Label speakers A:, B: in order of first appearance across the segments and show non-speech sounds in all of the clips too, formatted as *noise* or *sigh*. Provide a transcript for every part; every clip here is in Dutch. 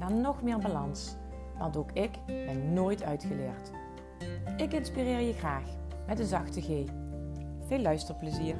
A: naar nog meer balans. Want ook ik ben nooit uitgeleerd. Ik inspireer je graag met een zachte G. Veel luisterplezier.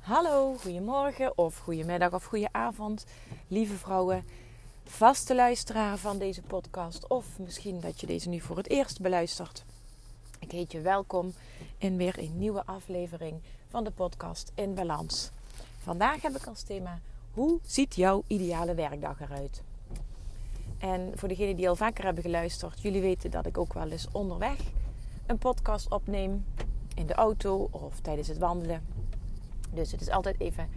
A: Hallo, goedemorgen of goedemiddag of goedenavond, lieve vrouwen, vaste luisteraar van deze podcast of misschien dat je deze nu voor het eerst beluistert. Ik heet je welkom in weer een nieuwe aflevering van de podcast In Balans. Vandaag heb ik als thema: hoe ziet jouw ideale werkdag eruit? En voor degenen die al vaker hebben geluisterd, jullie weten dat ik ook wel eens onderweg een podcast opneem in de auto of tijdens het wandelen. Dus het is altijd even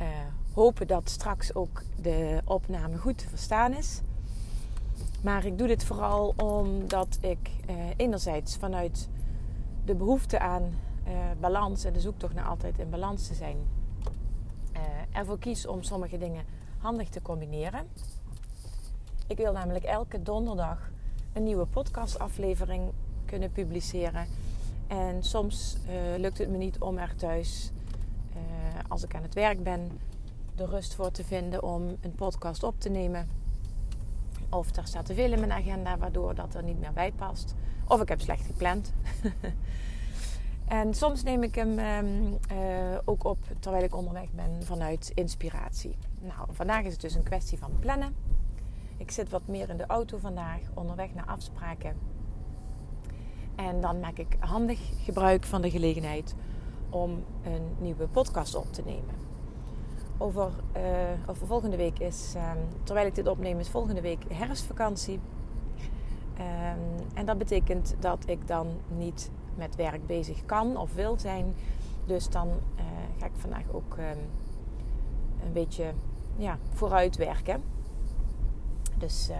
A: uh, hopen dat straks ook de opname goed te verstaan is. Maar ik doe dit vooral omdat ik uh, enerzijds vanuit de behoefte aan uh, balans en de zoektocht naar altijd in balans te zijn, uh, ervoor kies om sommige dingen handig te combineren. Ik wil namelijk elke donderdag een nieuwe podcastaflevering kunnen publiceren. En soms uh, lukt het me niet om er thuis, als ik aan het werk ben, de rust voor te vinden om een podcast op te nemen. Of er staat te veel in mijn agenda waardoor dat er niet meer bij past. Of ik heb slecht gepland. *laughs* en soms neem ik hem um, uh, ook op terwijl ik onderweg ben vanuit inspiratie. Nou, vandaag is het dus een kwestie van plannen. Ik zit wat meer in de auto vandaag, onderweg naar afspraken. En dan maak ik handig gebruik van de gelegenheid om een nieuwe podcast op te nemen. Over, uh, over volgende week is, um, terwijl ik dit opneem, is volgende week herfstvakantie. Um, en dat betekent dat ik dan niet met werk bezig kan of wil zijn. Dus dan uh, ga ik vandaag ook um, een beetje ja, vooruit werken. Dus uh,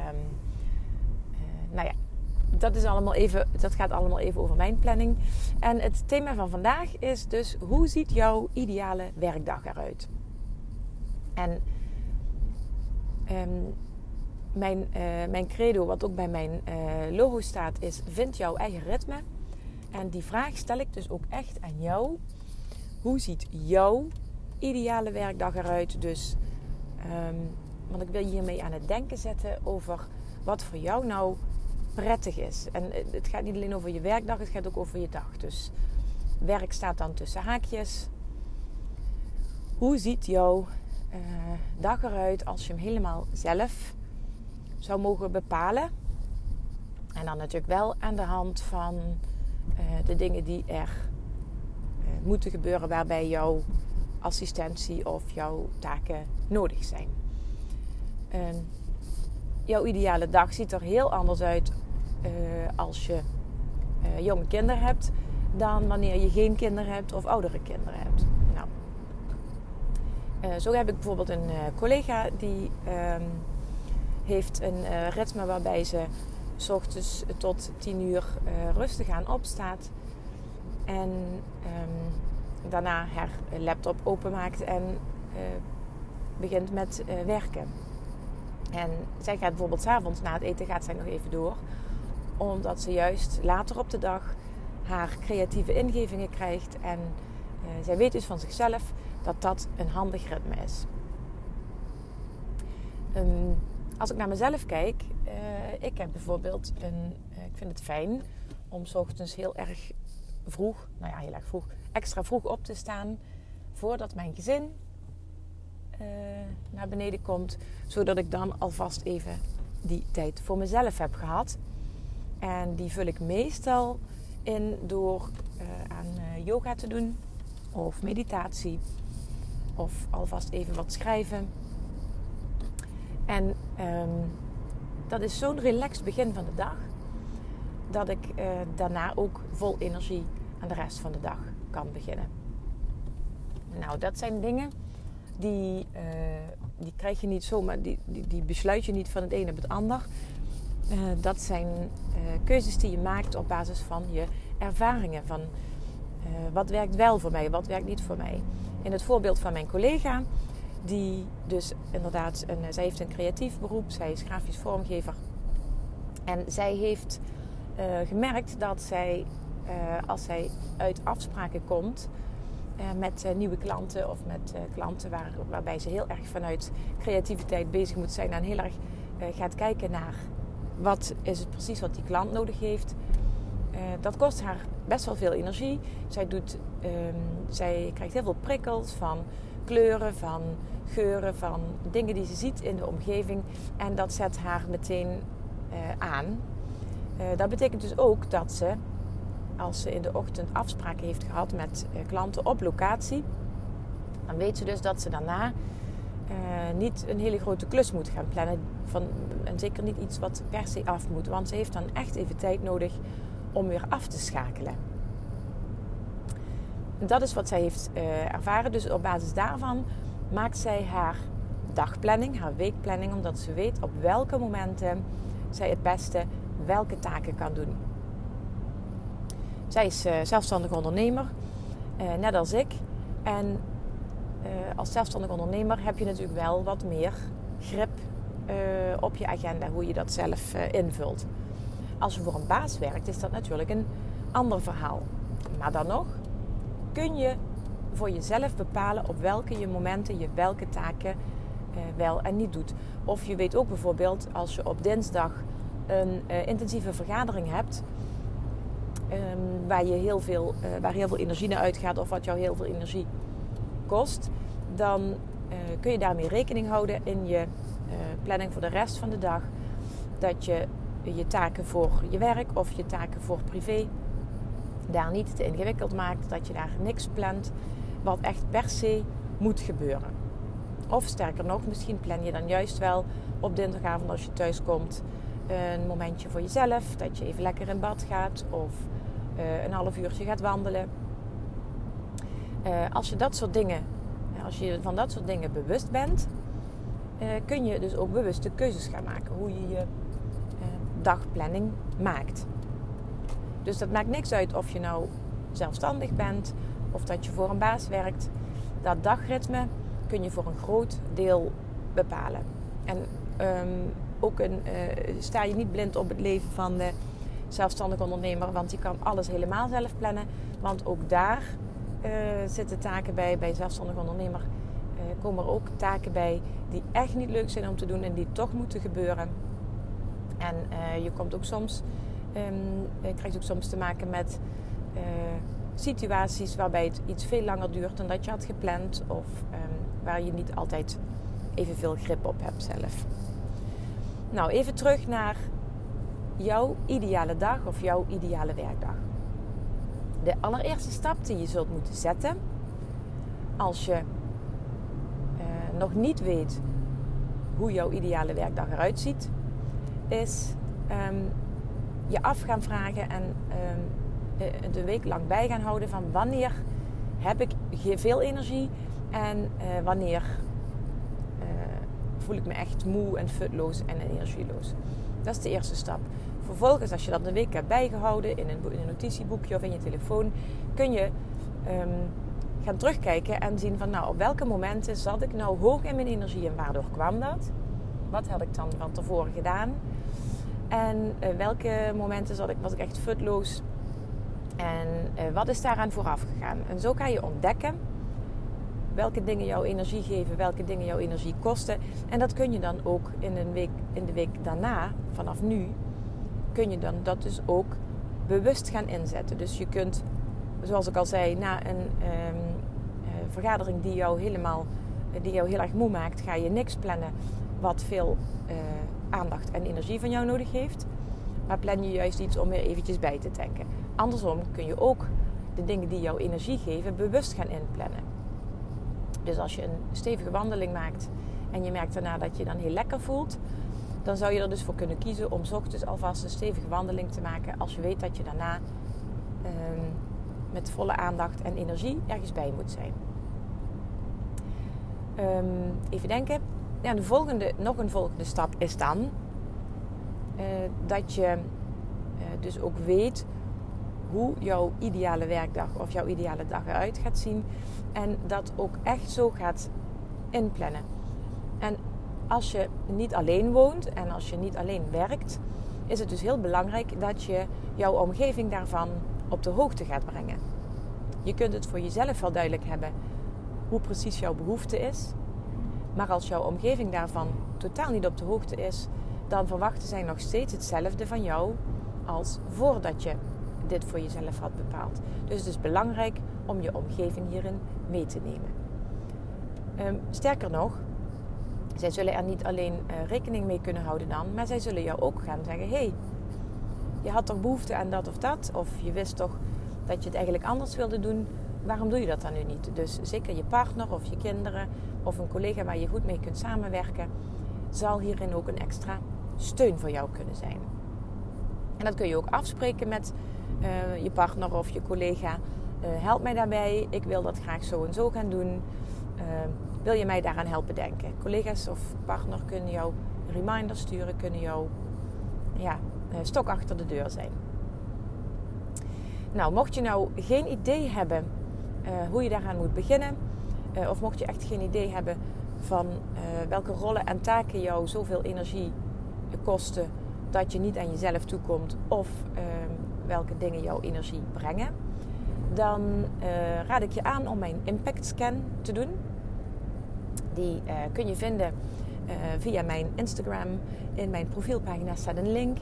A: nou ja, dat, is allemaal even, dat gaat allemaal even over mijn planning. En het thema van vandaag is dus: hoe ziet jouw ideale werkdag eruit? En um, mijn, uh, mijn credo, wat ook bij mijn uh, logo staat, is: vind jouw eigen ritme. En die vraag stel ik dus ook echt aan jou. Hoe ziet jouw ideale werkdag eruit? Dus, um, want ik wil je hiermee aan het denken zetten over wat voor jou nou prettig is. En het gaat niet alleen over je werkdag, het gaat ook over je dag. Dus werk staat dan tussen haakjes. Hoe ziet jouw uh, dag eruit als je hem helemaal zelf zou mogen bepalen. En dan natuurlijk wel aan de hand van uh, de dingen die er uh, moeten gebeuren waarbij jouw assistentie of jouw taken nodig zijn. Uh, jouw ideale dag ziet er heel anders uit als je jonge kinderen hebt dan wanneer je geen kinderen hebt of oudere kinderen hebt. Nou, zo heb ik bijvoorbeeld een collega die ehm, heeft een uh, ritme waarbij ze s ochtends tot 10 uur rustig aan opstaat. En um, daarna haar laptop openmaakt en begint met werken. En zij gaat bijvoorbeeld s'avonds na het eten gaat zij nog even door. Omdat ze juist later op de dag haar creatieve ingevingen krijgt. En zij weet dus van zichzelf dat dat een handig ritme is. Um, als ik naar mezelf kijk, uh, ik heb bijvoorbeeld een. Uh, ik vind het fijn om s ochtends heel erg vroeg, nou ja, heel erg vroeg, extra vroeg op te staan voordat mijn gezin uh, naar beneden komt, zodat ik dan alvast even die tijd voor mezelf heb gehad. En die vul ik meestal in door aan yoga te doen of meditatie of alvast even wat schrijven en um, dat is zo'n relaxed begin van de dag. Dat ik uh, daarna ook vol energie aan de rest van de dag kan beginnen. Nou, dat zijn dingen die, uh, die krijg je niet zomaar, die, die, die, besluit je niet van het een op het ander. Uh, dat zijn keuzes die je maakt op basis van je ervaringen. Van wat werkt wel voor mij, wat werkt niet voor mij. In het voorbeeld van mijn collega, die dus inderdaad, een, zij heeft een creatief beroep, zij is grafisch vormgever. En zij heeft gemerkt dat zij, als zij uit afspraken komt, met nieuwe klanten of met klanten waar, waarbij ze heel erg vanuit creativiteit bezig moet zijn en heel erg gaat kijken naar wat is het precies wat die klant nodig heeft. Dat kost haar best wel veel energie. Zij, doet, um, zij krijgt heel veel prikkels van kleuren, van geuren, van dingen die ze ziet in de omgeving. En dat zet haar meteen aan. dat betekent dus ook dat ze als ze in de ochtend afspraken heeft gehad met eh, klanten op locatie, dan weet ze dus dat ze daarna niet een hele grote klus moet gaan plannen. Van, en zeker niet iets wat per se af moet. Want ze heeft dan echt even tijd nodig om weer af te schakelen. Dat is wat zij heeft uh, ervaren. Dus op basis daarvan maakt zij haar dagplanning, haar weekplanning, omdat ze weet op welke momenten zij het beste welke taken kan doen. Zij is uh, zelfstandig ondernemer, uh, net als ik. En als zelfstandig ondernemer heb je natuurlijk wel wat meer grip op je agenda, hoe je dat zelf invult. Als je voor een baas werkt, is dat natuurlijk een ander verhaal. Maar dan nog kun je voor jezelf bepalen op welke je momenten je welke taken wel en niet doet. Of je weet ook bijvoorbeeld als je op dinsdag een intensieve vergadering hebt um, waar, je heel veel, uh, waar heel veel energie naar uitgaat of wat jou heel veel energie kost, dan kun je daarmee rekening houden in je planning voor de rest van de dag. Dat je je taken voor je werk of je taken voor privé daar niet te ingewikkeld maakt. Dat je daar niks plant wat echt per se moet gebeuren. Of sterker nog, misschien plan je dan juist wel op dinsdagavond als je thuis komt een momentje voor jezelf. Dat je even lekker in bad gaat of uh, een half uurtje gaat wandelen. Uh, als je dat soort dingen, als je van dat soort dingen bewust bent, uh, kun je dus ook bewuste keuzes gaan maken hoe je je dagplanning maakt. Dus dat maakt niks uit of je nou zelfstandig bent of dat je voor een baas werkt. Dat dagritme kun je voor een groot deel bepalen. En um, ook een, sta je niet blind op het leven van de zelfstandig ondernemer, want die kan alles helemaal zelf plannen. Want ook daar uh, zitten taken bij, bij zelfstandig ondernemer. Uh, komen er ook taken bij die echt niet leuk zijn om te doen en die toch moeten gebeuren. En uh, je komt ook soms, um, krijgt ook soms te maken met situaties waarbij het iets veel langer duurt dan dat je had gepland. Of um, waar je niet altijd evenveel grip op hebt zelf. Nou, even terug naar jouw ideale dag of jouw ideale werkdag. De allereerste stap die je zult moeten zetten als je nog niet weet hoe jouw ideale werkdag eruit ziet, is um, je af gaan vragen en um, de week lang bij gaan houden van wanneer heb ik veel energie en uh, wanneer uh, voel ik me echt moe en futloos en energieloos. Dat is de eerste stap. Vervolgens, als je dat een week hebt bijgehouden in een, in een notitieboekje of in je telefoon, kun je um, gaan terugkijken en zien van nou, op welke momenten zat ik nou hoog in mijn energie en waardoor kwam dat? Wat had ik dan van tevoren gedaan? En uh, welke momenten ik, was ik echt futloos? En uh, wat is daaraan vooraf gegaan? En zo kan je ontdekken welke dingen jouw energie geven, welke dingen jouw energie kosten. En dat kun je dan ook in, een week, in de week daarna, vanaf nu, kun je dan dat dus ook bewust gaan inzetten. Dus je kunt, zoals ik al zei, na een um, vergadering die jou helemaal die jou heel erg moe maakt, ga je niks plannen wat veel uh, aandacht en energie van jou nodig heeft. Maar plan je juist iets om weer eventjes bij te tanken. Andersom kun je ook de dingen die jou energie geven bewust gaan inplannen. Dus als je een stevige wandeling maakt en je merkt daarna dat je dan heel lekker voelt, dan zou je er dus voor kunnen kiezen om ochtends alvast een stevige wandeling te maken als je weet dat je daarna um, met volle aandacht en energie ergens bij moet zijn. Ehm, even denken. Ja, de volgende, nog een volgende stap is dan eh, dat je dus ook weet hoe jouw ideale werkdag of jouw ideale dag eruit gaat zien. En dat ook echt zo gaat inplannen. En als je niet alleen woont en als je niet alleen werkt, is het dus heel belangrijk dat je jouw omgeving daarvan op de hoogte gaat brengen. Je kunt het voor jezelf wel duidelijk hebben hoe precies jouw behoefte is. Maar als jouw omgeving daarvan totaal niet op de hoogte is, dan verwachten zij nog steeds hetzelfde van jou als voordat je dit voor jezelf had bepaald. Dus het is belangrijk om je omgeving hierin mee te nemen. Ehm, sterker nog, zij zullen er niet alleen uh, rekening mee kunnen houden dan, maar zij zullen jou ook gaan zeggen: hey, je had toch behoefte aan dat of dat, of je wist toch dat je het eigenlijk anders wilde doen. Waarom doe je dat dan nu niet? Dus zeker je partner of je kinderen of een collega waar je goed mee kunt samenwerken, zal hierin ook een extra steun voor jou kunnen zijn. En dat kun je ook afspreken met uh, je partner of je collega. Uh, help mij daarbij, ik wil dat graag zo en zo gaan doen. Uh, wil je mij daaraan helpen denken? Collega's of partner kunnen jou reminders sturen, kunnen jou ja, stok achter de deur zijn. Nou, mocht je nou geen idee hebben hoe je daaraan moet beginnen, of mocht je echt geen idee hebben van welke rollen en taken jou zoveel energie kosten dat je niet aan jezelf toekomt, of ehm, welke dingen jouw energie brengen, dan raad ik je aan om mijn impact scan te doen. Die kun je vinden via mijn Instagram. In mijn profielpagina staat een link.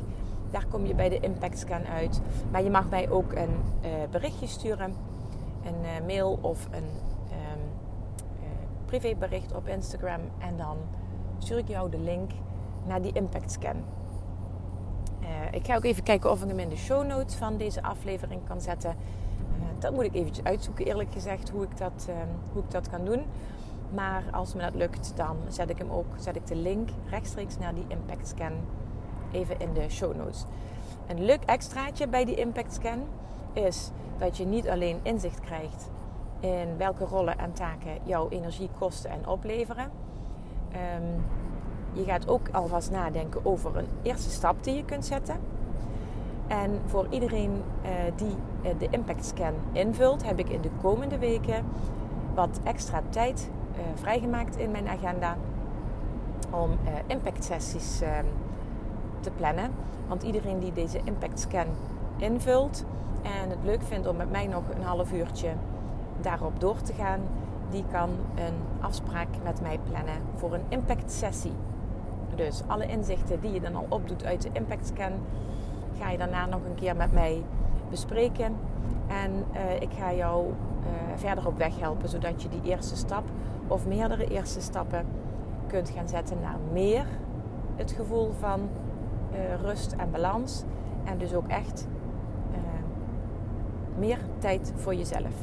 A: Daar kom je bij de impact scan uit. Maar je mag mij ook een berichtje sturen, een mail of een um, privébericht op Instagram. En dan stuur ik jou de link naar die impact scan. Eh, ik ga ook even kijken of ik hem in de show notes van deze aflevering kan zetten. Dat moet ik eventjes uitzoeken, eerlijk gezegd, hoe ik, dat, uh, hoe ik dat kan doen. Maar als me dat lukt, dan zet ik hem ook, zet ik de link rechtstreeks naar die Impact Scan even in de show notes. Een leuk extraatje bij die Impact Scan is dat je niet alleen inzicht krijgt in welke rollen en taken jouw energie kosten en opleveren. Um, je gaat ook alvast nadenken over een eerste stap die je kunt zetten. En voor iedereen uh, die uh, de Impact Scan invult, heb ik in de komende weken wat extra tijd uh, vrijgemaakt in mijn agenda om impact sessies ehm, te plannen. Want iedereen die deze Impact Scan invult en het leuk vindt om met mij nog een half uurtje daarop door te gaan, die kan een afspraak met mij plannen voor een impact sessie. Dus alle inzichten die je dan al opdoet uit de impact scan, ga je daarna nog een keer met mij bespreken. En uh, ik ga jou uh, verder op weg helpen, zodat je die eerste stap of meerdere eerste stappen kunt gaan zetten naar meer het gevoel van uh, rust en balans. En dus ook echt meer tijd voor jezelf.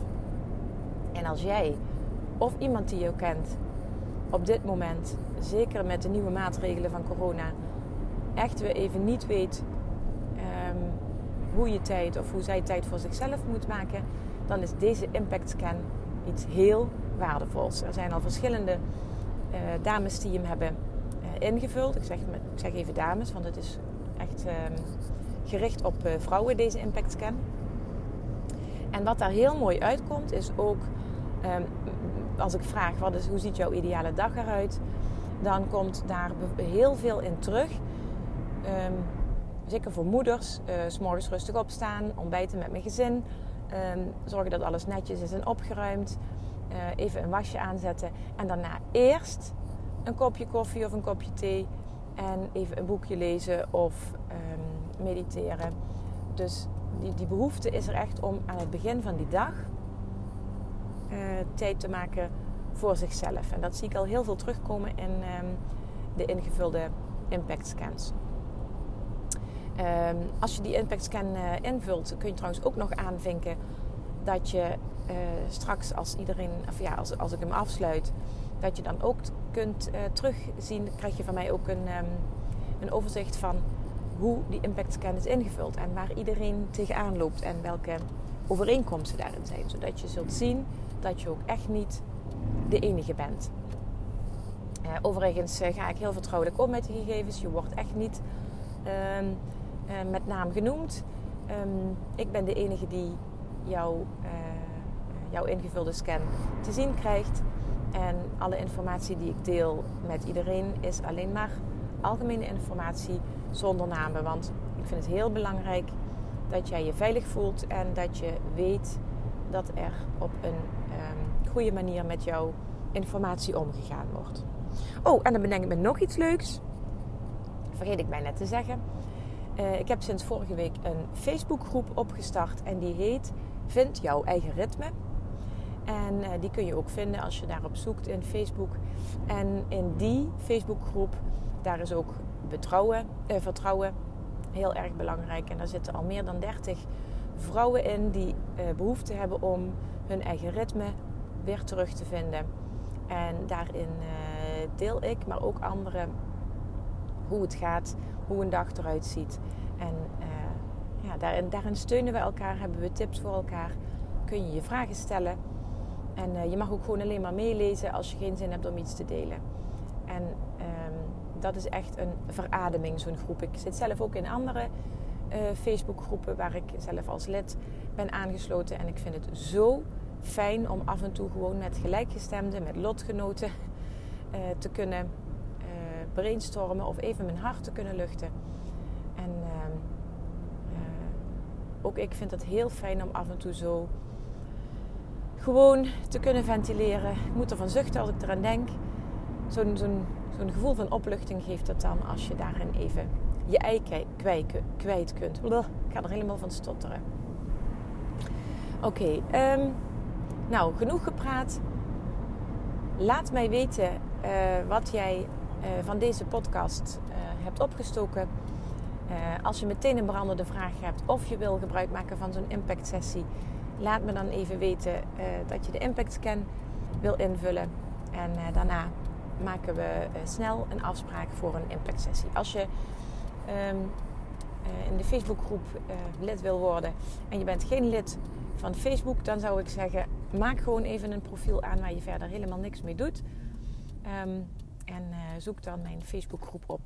A: En als jij of iemand die je kent op dit moment, zeker met de nieuwe maatregelen van corona, echt weer even niet weet um, hoe je tijd of hoe zij tijd voor zichzelf moet maken, dan is deze Impact Scan iets heel waardevols. Er zijn al verschillende uh, dames die hem hebben uh, ingevuld. Ik zeg, ik zeg, even dames, want het is echt um, gericht op uh, vrouwen, deze Impact Scan. En wat daar heel mooi uitkomt, is ook um, als ik vraag wat is, hoe ziet jouw ideale dag eruit, dan komt daar heel veel in terug. Um, zeker voor moeders, uh, s morgens rustig opstaan, ontbijten met mijn gezin, um, zorgen dat alles netjes is en opgeruimd, uh, even een wasje aanzetten en daarna eerst een kopje koffie of een kopje thee en even een boekje lezen of mediteren. Dus die, die behoefte is er echt om aan het begin van die dag uh, tijd te maken voor zichzelf. En dat zie ik al heel veel terugkomen in um, de ingevulde impact scans. Um, als je die impact scan uh, invult, kun je trouwens ook nog aanvinken dat je uh, straks als iedereen, of ja, als, als ik hem afsluit, dat je dan ook kunt terugzien, krijg je van mij ook een, um, een overzicht van hoe die impact scan is ingevuld en waar iedereen tegenaan loopt en welke overeenkomsten daarin zijn. Zodat je zult zien dat je ook echt niet de enige bent. overigens ga ik heel vertrouwelijk om met die gegevens. Je wordt echt niet ehm, met naam genoemd. Ehm, ik ben de enige die jouw, jouw ingevulde scan te zien krijgt. En alle informatie die ik deel met iedereen is alleen maar algemene informatie zonder namen. Want ik vind het heel belangrijk dat jij je veilig voelt en dat je weet dat er op een um, goede manier met jouw informatie omgegaan wordt. Oh, en dan bedenk ik me nog iets leuks. Vergeet ik net te zeggen. Uh, ik heb sinds vorige week een Facebookgroep opgestart en die heet Vind jouw eigen ritme. En uh, die kun je ook vinden als je daarop zoekt in Facebook. En in die Facebookgroep, daar is ook uh, vertrouwen heel erg belangrijk. En daar zitten al meer dan 30 vrouwen in die uh, behoefte hebben om hun eigen ritme weer terug te vinden. En daarin deel ik, maar ook anderen, hoe het gaat, hoe een dag eruit ziet. En ja, daarin, daarin steunen we elkaar, hebben we tips voor elkaar. Kun je je vragen stellen. En uh, je mag ook gewoon alleen maar meelezen als je geen zin hebt om iets te delen. En dat is echt een verademing, zo'n groep. Ik zit zelf ook in andere uh, Facebookgroepen waar ik zelf als lid ben aangesloten. En ik vind het zo fijn om af en toe gewoon met gelijkgestemden, met lotgenoten uh, te kunnen brainstormen of even mijn hart te kunnen luchten. En ehm, ook ik vind het heel fijn om af en toe zo gewoon te kunnen ventileren. Ik moet ervan zuchten als ik eraan denk. Zo'n gevoel van opluchting geeft het dan als je daarin even je ei kwijt kunt. Ik ga er helemaal van stotteren. Oké, um, nou genoeg gepraat. Laat mij weten uh, wat jij uh, van deze podcast uh, hebt opgestoken. als je meteen een brandende vraag hebt of je wil gebruik maken van zo'n impact sessie laat me dan even weten dat je de impact scan wil invullen. En daarna maken we uh, snel een afspraak voor een impact sessie. Als je um, in de Facebookgroep lid wil worden en je bent geen lid van Facebook, dan zou ik zeggen: maak gewoon even een profiel aan waar je verder helemaal niks mee doet. Um, en zoek dan mijn Facebookgroep op,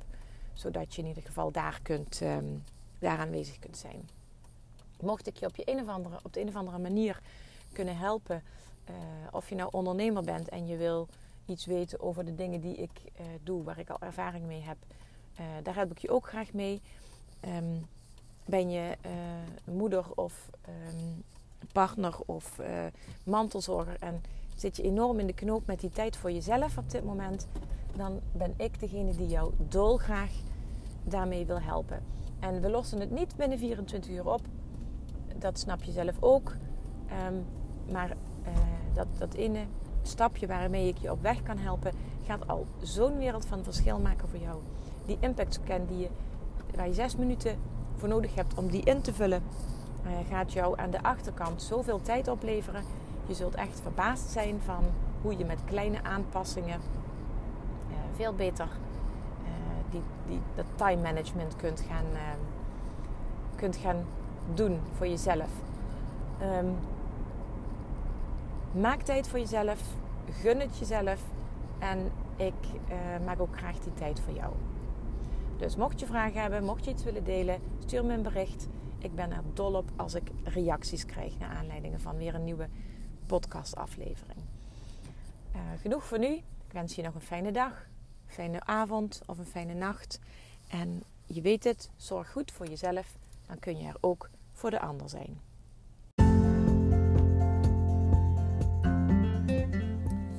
A: zodat je in ieder geval daar, kunt, um, aanwezig kunt zijn mocht ik je op, je een of andere, op de een of andere manier kunnen helpen, of je nou ondernemer bent en je wil iets weten over de dingen die ik uh, doe, waar ik al ervaring mee heb, uh, daar help ik je ook graag mee. Um, ben je moeder of um, partner of mantelzorger en zit je enorm in de knoop met die tijd voor jezelf op dit moment, dan ben ik degene die jou dolgraag daarmee wil helpen. En we lossen het niet binnen 24 uur op dat snap je zelf ook. Ehm, maar dat, dat ene stapje waarmee ik je op weg kan helpen, gaat al zo'n wereld van verschil maken voor jou. Die impact scan die je, waar je zes minuten voor nodig hebt om die in te vullen, uh, gaat jou aan de achterkant zoveel tijd opleveren. Je zult echt verbaasd zijn van hoe je met kleine aanpassingen uh, veel beter die, die, dat time management kunt gaan, kunt gaan doen voor jezelf. Um, maak tijd voor jezelf. Gun het jezelf. En ik uh, maak ook graag die tijd voor jou. Dus mocht je vragen hebben, mocht je iets willen delen, stuur me een bericht. Ik ben er dol op als ik reacties krijg naar aanleiding van weer een nieuwe podcastaflevering. Uh, genoeg voor nu. Ik wens je nog een fijne dag, fijne avond of een fijne nacht. En je weet het, zorg goed voor jezelf dan kun je er ook voor de ander zijn.